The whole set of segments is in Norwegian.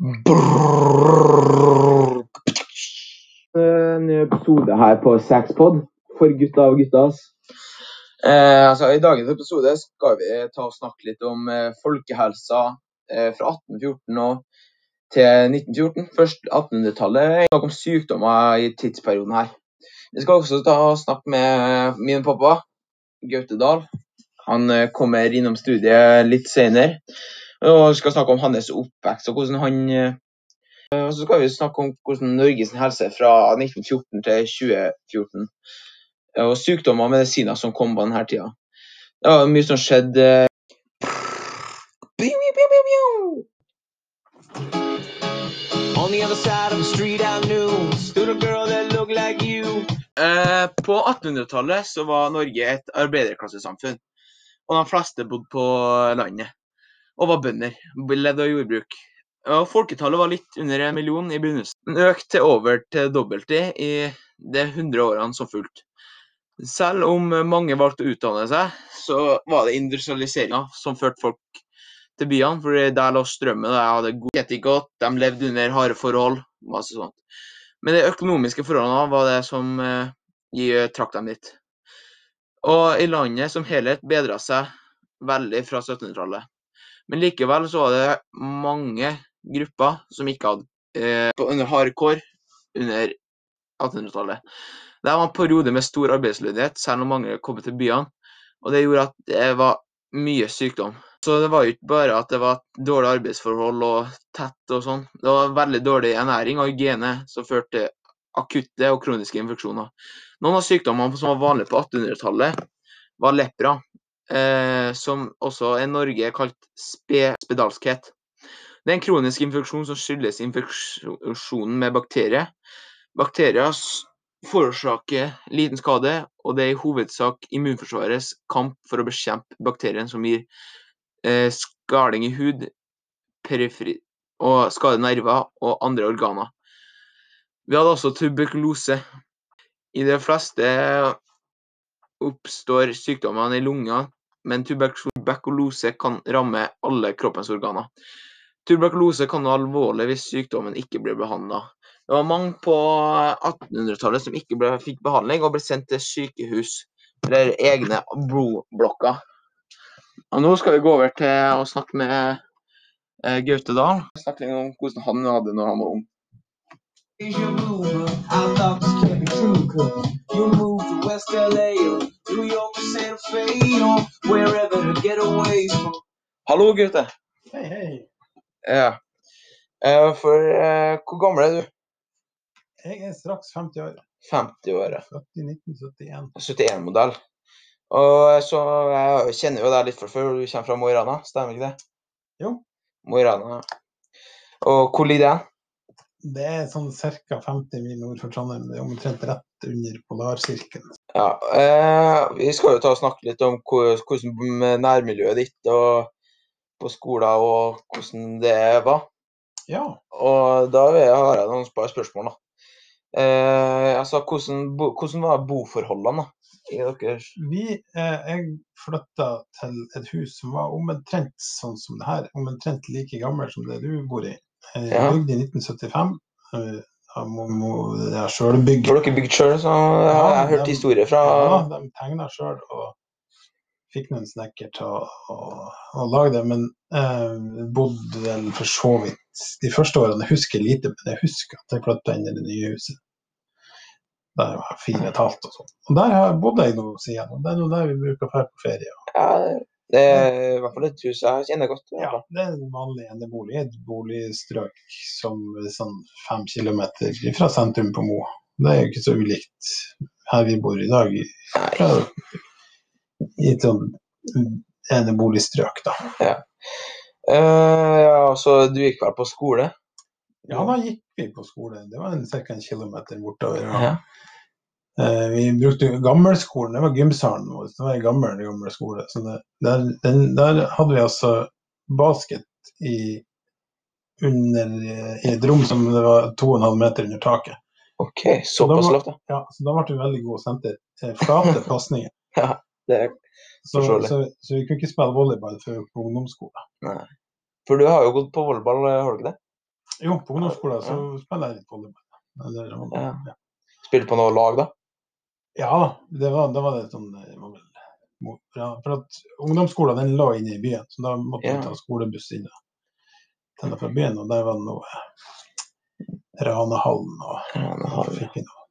En ny episode her på Saxpod for gutta og guttas. Eh, altså, I dagens episode skal vi ta og snakke litt om eh, folkehelsa eh, fra 1814 og til 1914. Først 1800-tallet. Snakke om sykdommer i tidsperioden her. Vi skal også ta og snakke med min pappa, Gaute Dahl. Han kommer innom studiet litt senere. Og vi skal snakke om hans oppvekst og hvordan han eh, Og så skal vi snakke om hvordan Norges helse fra 1914 til 2014. Og sykdommer og medisiner som kom på denne tida. Det var mye som skjedde. On the other side of the street I knew stood a girl that looked like you. Eh, På 1800-tallet så var Norge et arbeiderklassesamfunn. Og de fleste bodde på landet. Og var bønder. Levde av jordbruk. Og Folketallet var litt under en million i begynnelsen. Men økte til over til dobbelte i de 100 årene som fulgte. Selv om mange valgte å utdanne seg, så var det industrialiseringa som førte folk til byene. For der lå strømmen, de hadde god godt, de levde under harde forhold. masse sånt. Men de økonomiske forholdene var det som eh, trakk dem dit. Og i landet som helhet bedra seg veldig fra 1700-tallet. Men likevel så var det mange grupper som ikke hadde eh, under hardcore under 1800-tallet. Det var en periode med stor arbeidsledighet, selv om mange kom til byene. Og det gjorde at det var mye sykdom. Så det var jo ikke bare at det var dårlige arbeidsforhold og tett og sånn. Det var veldig dårlig ernæring og hygiene som førte til akutte og kroniske infeksjoner. Noen av sykdommene som var vanlige på 1800-tallet, var lepra, eh, som også i Norge er kalt spe spedalskhet. Det er en kronisk infeksjon som skyldes infeksjonen med bakterier. Bakterier forårsaker liten skade, og det er i hovedsak immunforsvarets kamp for å bekjempe bakterien som gir eh, skaling i hud, periferi og skader nerver og andre organer. Vi hadde også tuberkulose. I de fleste oppstår sykdommene i lunga, men tuberkulose kan ramme alle kroppens organer. Tuberkulose kan være alvorlig hvis sykdommen ikke blir behandla. Det var mange på 1800-tallet som ikke ble, fikk behandling og ble sendt til sykehus eller egne blodblokker. Og nå skal vi gå over til å snakke med eh, Gaute Dahl. Snakke litt om hvordan han hadde når han var ung. West LA or New York or Santa Fe or wherever to get away from. Hallo, Gaute. Hei, hei. Ja. Uh, For uh, hvor gammel er du? Jeg er straks 50 år. 50 år, ja. 71-modell. 71-modell. Og så Jeg kjenner jo deg litt fra før, du kommer fra Mo i Rana, stemmer ikke det? Jo. Mo i Rana. Og hvor ligger det? Det er sånn ca. 50 mil nord for Trondheim. Det er omtrent rett under polarsirkelen. Ja, eh, Vi skal jo ta og snakke litt om hvordan nærmiljøet ditt og på skolen og hvordan det var. Ja, Og da har jeg noen par spørsmål. da. Eh, altså, hvordan, hvordan var boforholdene da, i deres vi, eh, jeg flytta til et hus som var omtrent sånn som det her. Omtrent like gammel som det du bor i. Jeg Ja. bygde i 1975. Må, mo- mo- det er. Har dere bygd sjøl? Jeg har jeg hørt de- historier fra Ja, de tegna sjøl og fikk noen snekker til å, å, å lage det. Men eh, bodde vel for så vidt de første årene. Jeg husker lite, men jeg husker at jeg flytta inn i det nye huset. Der jeg var fire og et halvt og sånn. Og der har jeg jeg nå siden. Det er nå der vi bruker å dra på ferie. Ja, det er i hvert fall et hus jeg kjenner godt. Ja, det er en vanlig enebolig. Et boligstrøk som er sånn fem kilometer fra sentrum på Mo. Det er jo ikke så ulikt her vi bor i dag. fra, i et sånn eneboligstrøk, da. Eh, ja, så du gikk vel på skole? Ja, da gikk vi på skole. Det var ca. en kilometer bortover. Ja. Eh, vi brukte gammelskolen, det var gymsalen vår. Det var en gammel, gammel skole. Så det, der, den, der hadde vi altså basket i, under, eh, i et rom som det var 2,5 meter under taket. OK, såpass lavt, ja. Ja, så da ble vi veldig gode og sendte eh, flate pasninger. Det er, Så, Forståelig. så, så vi kunne ikke spille volleyball før på ungdomsskolen. for du har jo gått på volleyball, har du ikke det? Jo, på ungdomsskolen så spiller jeg litt volleyball. Eller, Ja. Spilte på noe lag, da? Ja da, det var, det var det det var vel, ja, For at ungdomsskolen den lå inne i byen, så da måtte vi Ja. ta skolebuss inn og til og fra byen. Og der var det noe Ranehallen, og vi- fikk vi noe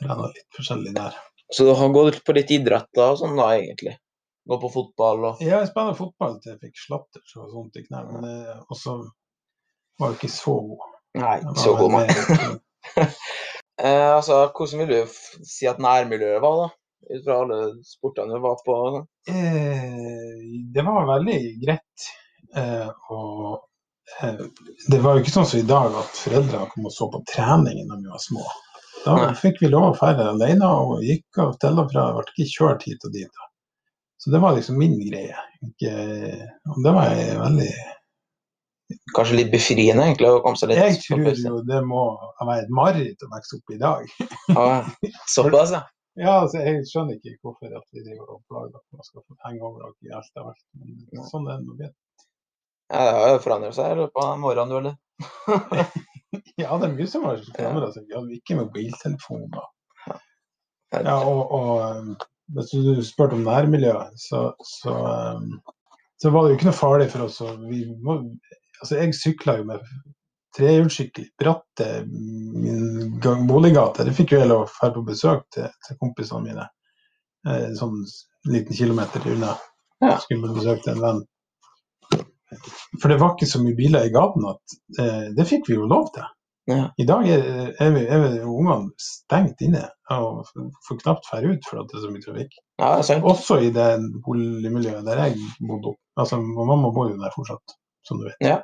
trena litt forskjellig der. Så du har gått på litt idrett og sånn da, egentlig? Gå på fotball og Ja, jeg spilte fotball til jeg fikk slatter så sånt i knærne, Og så var jeg ikke så god. Nei, så god, nei. Eh, altså, hvordan vil du si at nærmiljøet var, da? Ut fra alle sportene du var på? Eh, det var veldig greit. Eh, og eh, det var jo ikke sånn som i dag at foreldrene kom og så på treningen da vi var små. Da fikk vi lov å ferde alene og gikk av til og fra. Ble ikke kjørt hit og dit. Da. Så det var liksom min greie. Ikke, og det var jeg veldig Kanskje litt befriende, egentlig, å komme seg litt Jeg tror jo det må være et mareritt å vokse opp i dag. Ja, såpass, ja. Ja, altså, jeg skjønner ikke hvorfor at vi driver og plager at man skal få henge over alt i alt av alt. Men sånn er det nå blitt. ja. Det har jo forandret seg i løpet av morgenen, du, eller? Ja, det er mye som har forandret seg. Vi hadde ikke mobiltelefoner. Ja, og, og um, hvis du spurte om nærmiljøet, så, så, um, så var det jo ikke noe farlig for oss. Vi må, altså, jeg sykla jo med trehjulssykkel bratte min gang- boliggate. Det fikk jo jeg lov å dra på besøk til, til kompisene mine. Eh, sånn liten kilometer unna. Ja. Skulle på besøk til en venn. For det var ikke så mye biler i gaten at eh, det fikk vi jo lov til. Ja. I dag er, er, vi, er vi ungene stengt inne og får knapt dra ut fordi det er så mye trafikk. Ja, er. Også i det boligmiljøet der jeg bodde. Altså, mamma bor jo der fortsatt, som du vet. Ja.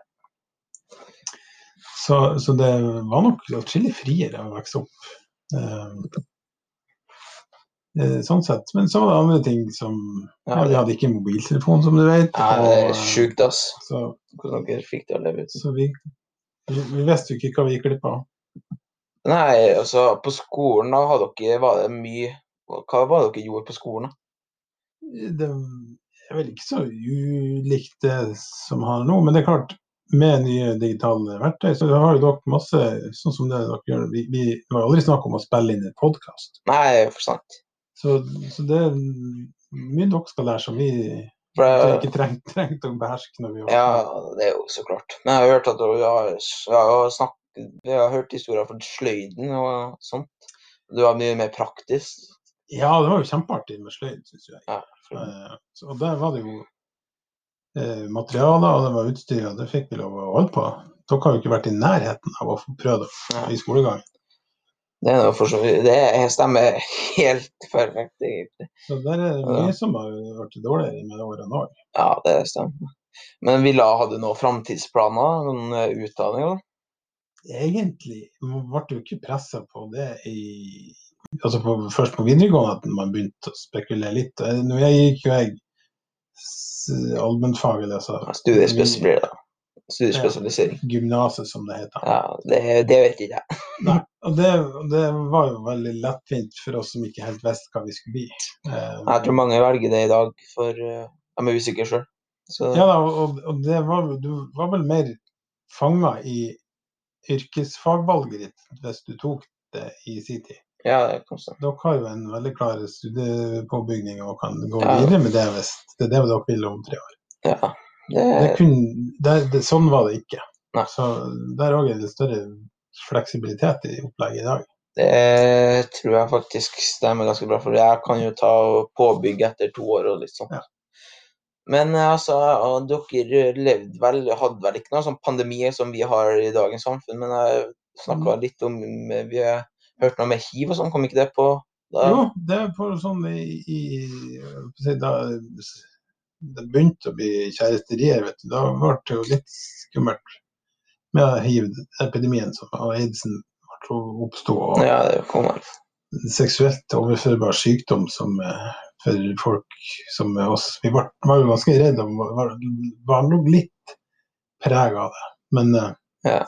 Så, så det var nok atskillig friere å vokse opp. Eh, eh, sånn sett. Men så var det andre ting som ja, Vi hadde ikke mobiltelefon, som du vet. Ja, det er sjukt, ass. så, Hvordan dere fikk det å leve ut. så vi, vi, vi visste jo ikke hva vi gikk. Nei, altså, på skolen da hadde dere Var det mye Hva var det dere gjorde på skolen, da? Det er vel ikke så ulikt det som har nå, men det er klart, med nye digitale verktøy, så har jo dere masse sånn som det dere gjør. Vi, vi har aldri snakk om å spille inn en podkast. Nei, for sant. Så, så det er mye dere skal lære som vi For ikke trengte trengt å beherske når vi var ja, det er jo så klart. Men jeg har hørt at du har, har, snakket, jeg har hørt historier fra sløyden og sånt. Du var mye mer praktisk. Ja, det var jo kjempeartig med sløyd, syns jeg. Ja, Eh, så, og der var det jo eh, materialer, og det var utstyr, og det fikk vi lov å holde på. Dere har jo ikke vært i nærheten av å få prøve det i skolegangen. Det er noe for Det stemmer helt perfekt, egentlig. Så der er det Ja. mye som har vært dårligere med årene òg. Ja, det stemmer. Men Villa, hadde du noen framtidsplaner? Noen utdanninger? utdanning? da? Egentlig ble det jo ikke pressa på det i altså på, Først på videregående at man begynte å spekulere litt. Når jeg gikk jo jeg s- allmennfag, eller altså Ja, Studiespes blir det. Studiespesialisering. gymnaset, som det heter. Ja, det, det vet ikke jeg. Nei, og det, det var jo veldig lettvint for oss som ikke helt visste hva vi skulle bli. Eh, Jeg tror mange velger det i dag, for eh, de er usikre sjøl. Ja, da, og, og det var, du var vel mer fanga i yrkesfagvalget ditt hvis du tok det i sin tid. Ja. Dere har jo en veldig klar studiepåbygning og kan gå Ja. videre med det hvis det er det dere vil om tre år. Ja, det, Det kun, det, sånn var det ikke. Nei. Så der òg er det større fleksibilitet i opplegget i dag. det tror jeg faktisk stemmer ganske bra, for jeg kan jo ta og påbygge etter to år og litt sånt. Ja. Men eh, altså, dere levde vel, hadde vel ikke noen sånn pandemi som vi har i dagens samfunn, men jeg snakka Mm. litt om Vi har hørt noe med hiv og sånn, kom ikke det på da? Jo, det er på sånn i, i Da det begynte å bli kjæresterier, vet du, da ble det jo litt skummelt med hiv-epidemien og aidsen oppsto, og Ja, seksuelt overførbar sykdom som eh, for folk som oss Vi var, var jo ganske redde og var, var nok litt preg av det. Men eh, Ja.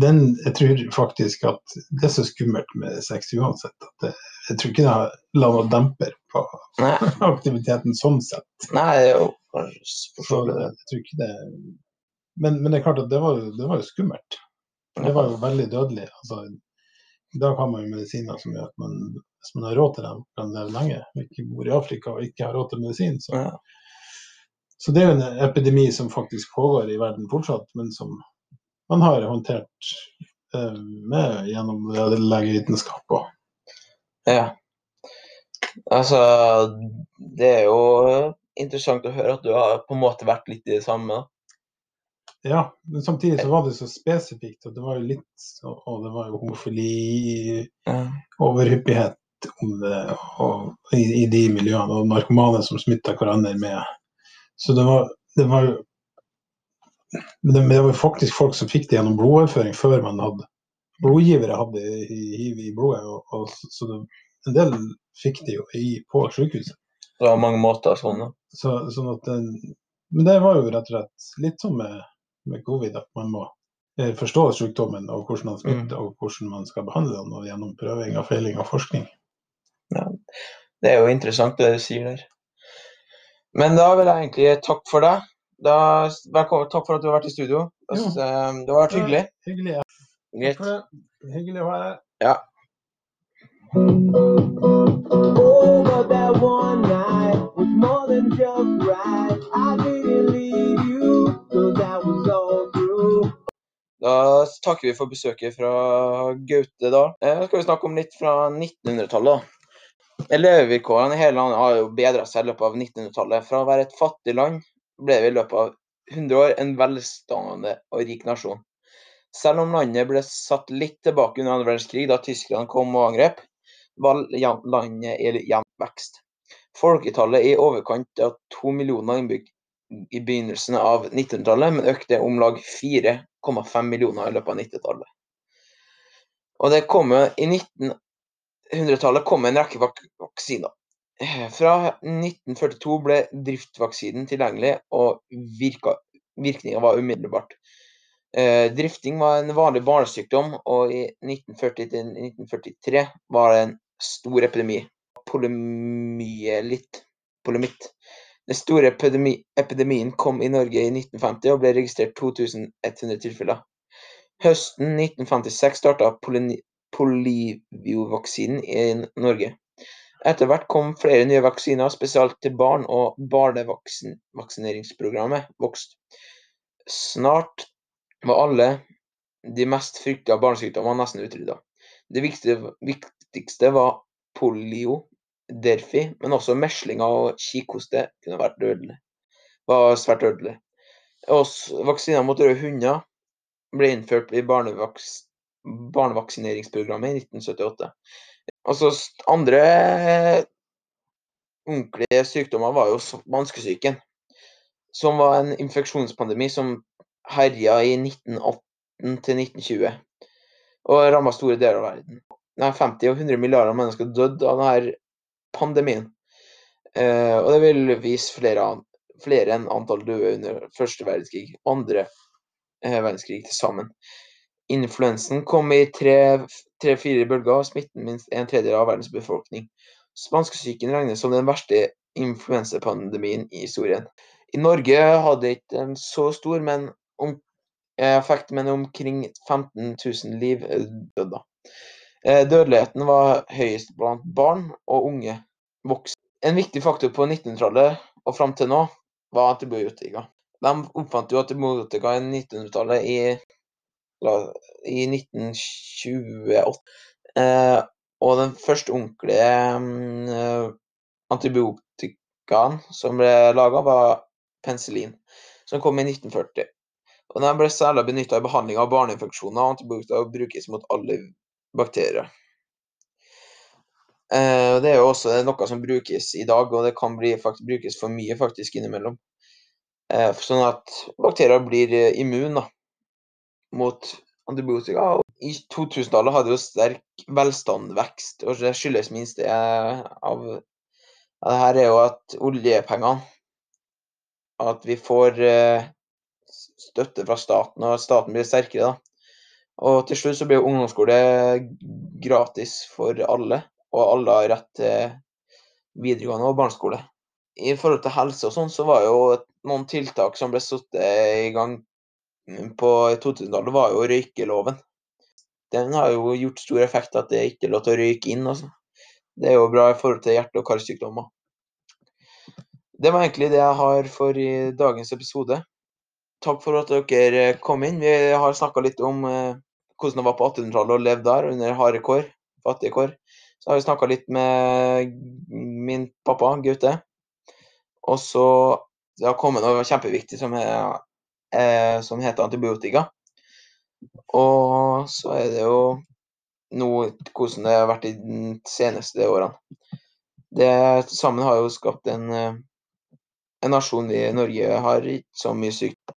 Den, jeg tror faktisk at det er så skummelt med sex uansett. at det, Jeg tror ikke det har la noe demper på Nei, aktiviteten sånn sett. nei, jo Så jeg tror ikke det Men, men det er klart at det var, det var jo skummelt. Det var jo veldig dødelig. Altså, I dag har man jo medisiner som gjør at man, hvis man har råd til dem, kan leve lenge. Og ikke bor i Afrika og ikke har råd til medisin. Så, Ja. så det er jo en epidemi som faktisk pågår i verden fortsatt, men som man har håndtert eh, med gjennom legevitenskap. Og, Ja. Altså, det er jo interessant å høre at du har på en måte vært litt i det samme. ja, men samtidig så var det så spesifikt, og det var jo litt Og, det var jo homofili, Ja. overhyppighet om det og, i, i de miljøene, og narkomane som smitta hverandre med. Så det var, det var jo men det, var faktisk folk som fikk det gjennom blodoverføring før man hadde blodgivere hadde hiv i blodet. Og, og, så- det, en del fikk det jo i, på sykehuset. Det var mange måter sånn. da. Så, sånn at den, men det var jo rett og slett litt sånn med, med covid, at man må eh, forstå sykdommen og hvordan den smitter, og hvordan man skal behandle den, og gjennom prøving og feiling og forskning. Det er jo interessant det du sier der. Men da vil jeg egentlig takke for deg. Da, velkommen, takk for at du har vært i studio. Altså, Det har vært hyggelig. Hyggelig. Ja. Greit. Hyggelig å ha her. Ja. Oh, but that one night was more than just right. I didn't leave you, cause that was all true. Da takker vi for besøket fra Gaute da. Eh, Nå skal vi snakke om litt fra 1900-tallet. da. Levevilkårene i hele landet har jo bedra seg i løpet av 1900-tallet. Fra å være et fattig land ble vi i løpet av 100 år en velstående og rik nasjon. Selv om landet ble satt litt tilbake under annen verdenskrig, da Tyskland kom og angrep, var landet i jevn vekst. Folketallet i overkant av to millioner innbygg i begynnelsen av 1900-tallet, men økte om lag 4,5 millioner i løpet av 90-tallet. Og det I 1900-tallet kom en rekke vaksiner. Fra 1942 ble driftvaksinen tilgjengelig, og virka, virkninga var umiddelbart. Eh, drifting var en vanlig barnesykdom, og i 1940-1943 var det en stor epidemi. Polymyelitt. Polymitt. Den store epidemi, epidemien kom i Norge i 1950 og ble registrert 2100 tilfeller. Høsten 1956 starta poliviovaksinen i Norge. Etter hvert kom flere nye vaksiner, spesielt til barn, og barnevaksineringsprogrammet vokste. Snart var alle de mest frykta barnesykdommene nesten utrydda. Det viktigste var polio, derfi, men også meslinger og kikhoste kunne vært dødelig. Var svært dødelig. Vaksiner mot røde hunder ble innført i barnevaks barnevaksineringsprogrammet i 1978. Altså andre ordentlige sykdommer var jo vanskesyken, som var en infeksjonspandemi som herja i 1918 til 1920 og ramma store deler av verden. Nei, 50 og 100 milliarder mennesker døde av denne pandemien. Eh, og det vil vise flere, flere enn antall døde under første verdenskrig og andre eh, verdenskrig til sammen. Influensen kom i tre-fire bølger og smitten minst en tredjedel av verdens befolkning. Spanskesyken regnes som den verste influensapandemien i historien. I Norge hadde ikke en så stor men om, eh, effekt, men omkring 15 000 liv eh, døde. Eh, Dødeligheten var høyest blant barn og unge voksne. En viktig faktor på 1900-tallet og fram til nå var antibiotika. De oppfant jo antibiotika i 1900-tallet i, i 1928. Eh, og den første ordentlige eh, antibiotikaen som ble laga, var penicillin, som kom i 1940. Og Den ble særlig benytta i behandling av barneinfeksjoner, og antibiotika brukes mot alle bakterier. Eh, det er jo også noe som brukes i dag, og det kan bli, faktisk, brukes for mye faktisk innimellom. Sånn at bakterier blir immune mot antibiotika. Og I 2000-tallet hadde jo sterk velstandvekst, og det skyldes minst det av, ja, det her er jo at oljepengene At vi får eh, støtte fra staten, og at staten blir sterkere. da. Og til slutt så blir ungdomsskole gratis for alle, og alle har rett til videregående og barneskole. I forhold til helse og sånn, så var jo noen tiltak som ble satt i gang på 2000-tallet, var jo røykeloven. Den har jo gjort stor effekt at det ikke er lov til å røyke inn. Også. Det er jo bra i forhold til hjerte- og karsykdommer. Det var egentlig det jeg har for i dagens episode. Takk for at dere kom inn. Vi har snakka litt om eh, hvordan det var på 1800-tallet å leve der under harde kår, fattige kår. Så har vi snakka litt med min pappa, Gaute. Og så det har kommet noe kjempeviktig som, er, eh, som heter antibiotika. Og så er det jo noe hvordan det har vært i de seneste årene. Det sammen har jo skapt en, eh, en nasjon i Norge har ikke så mye sykt.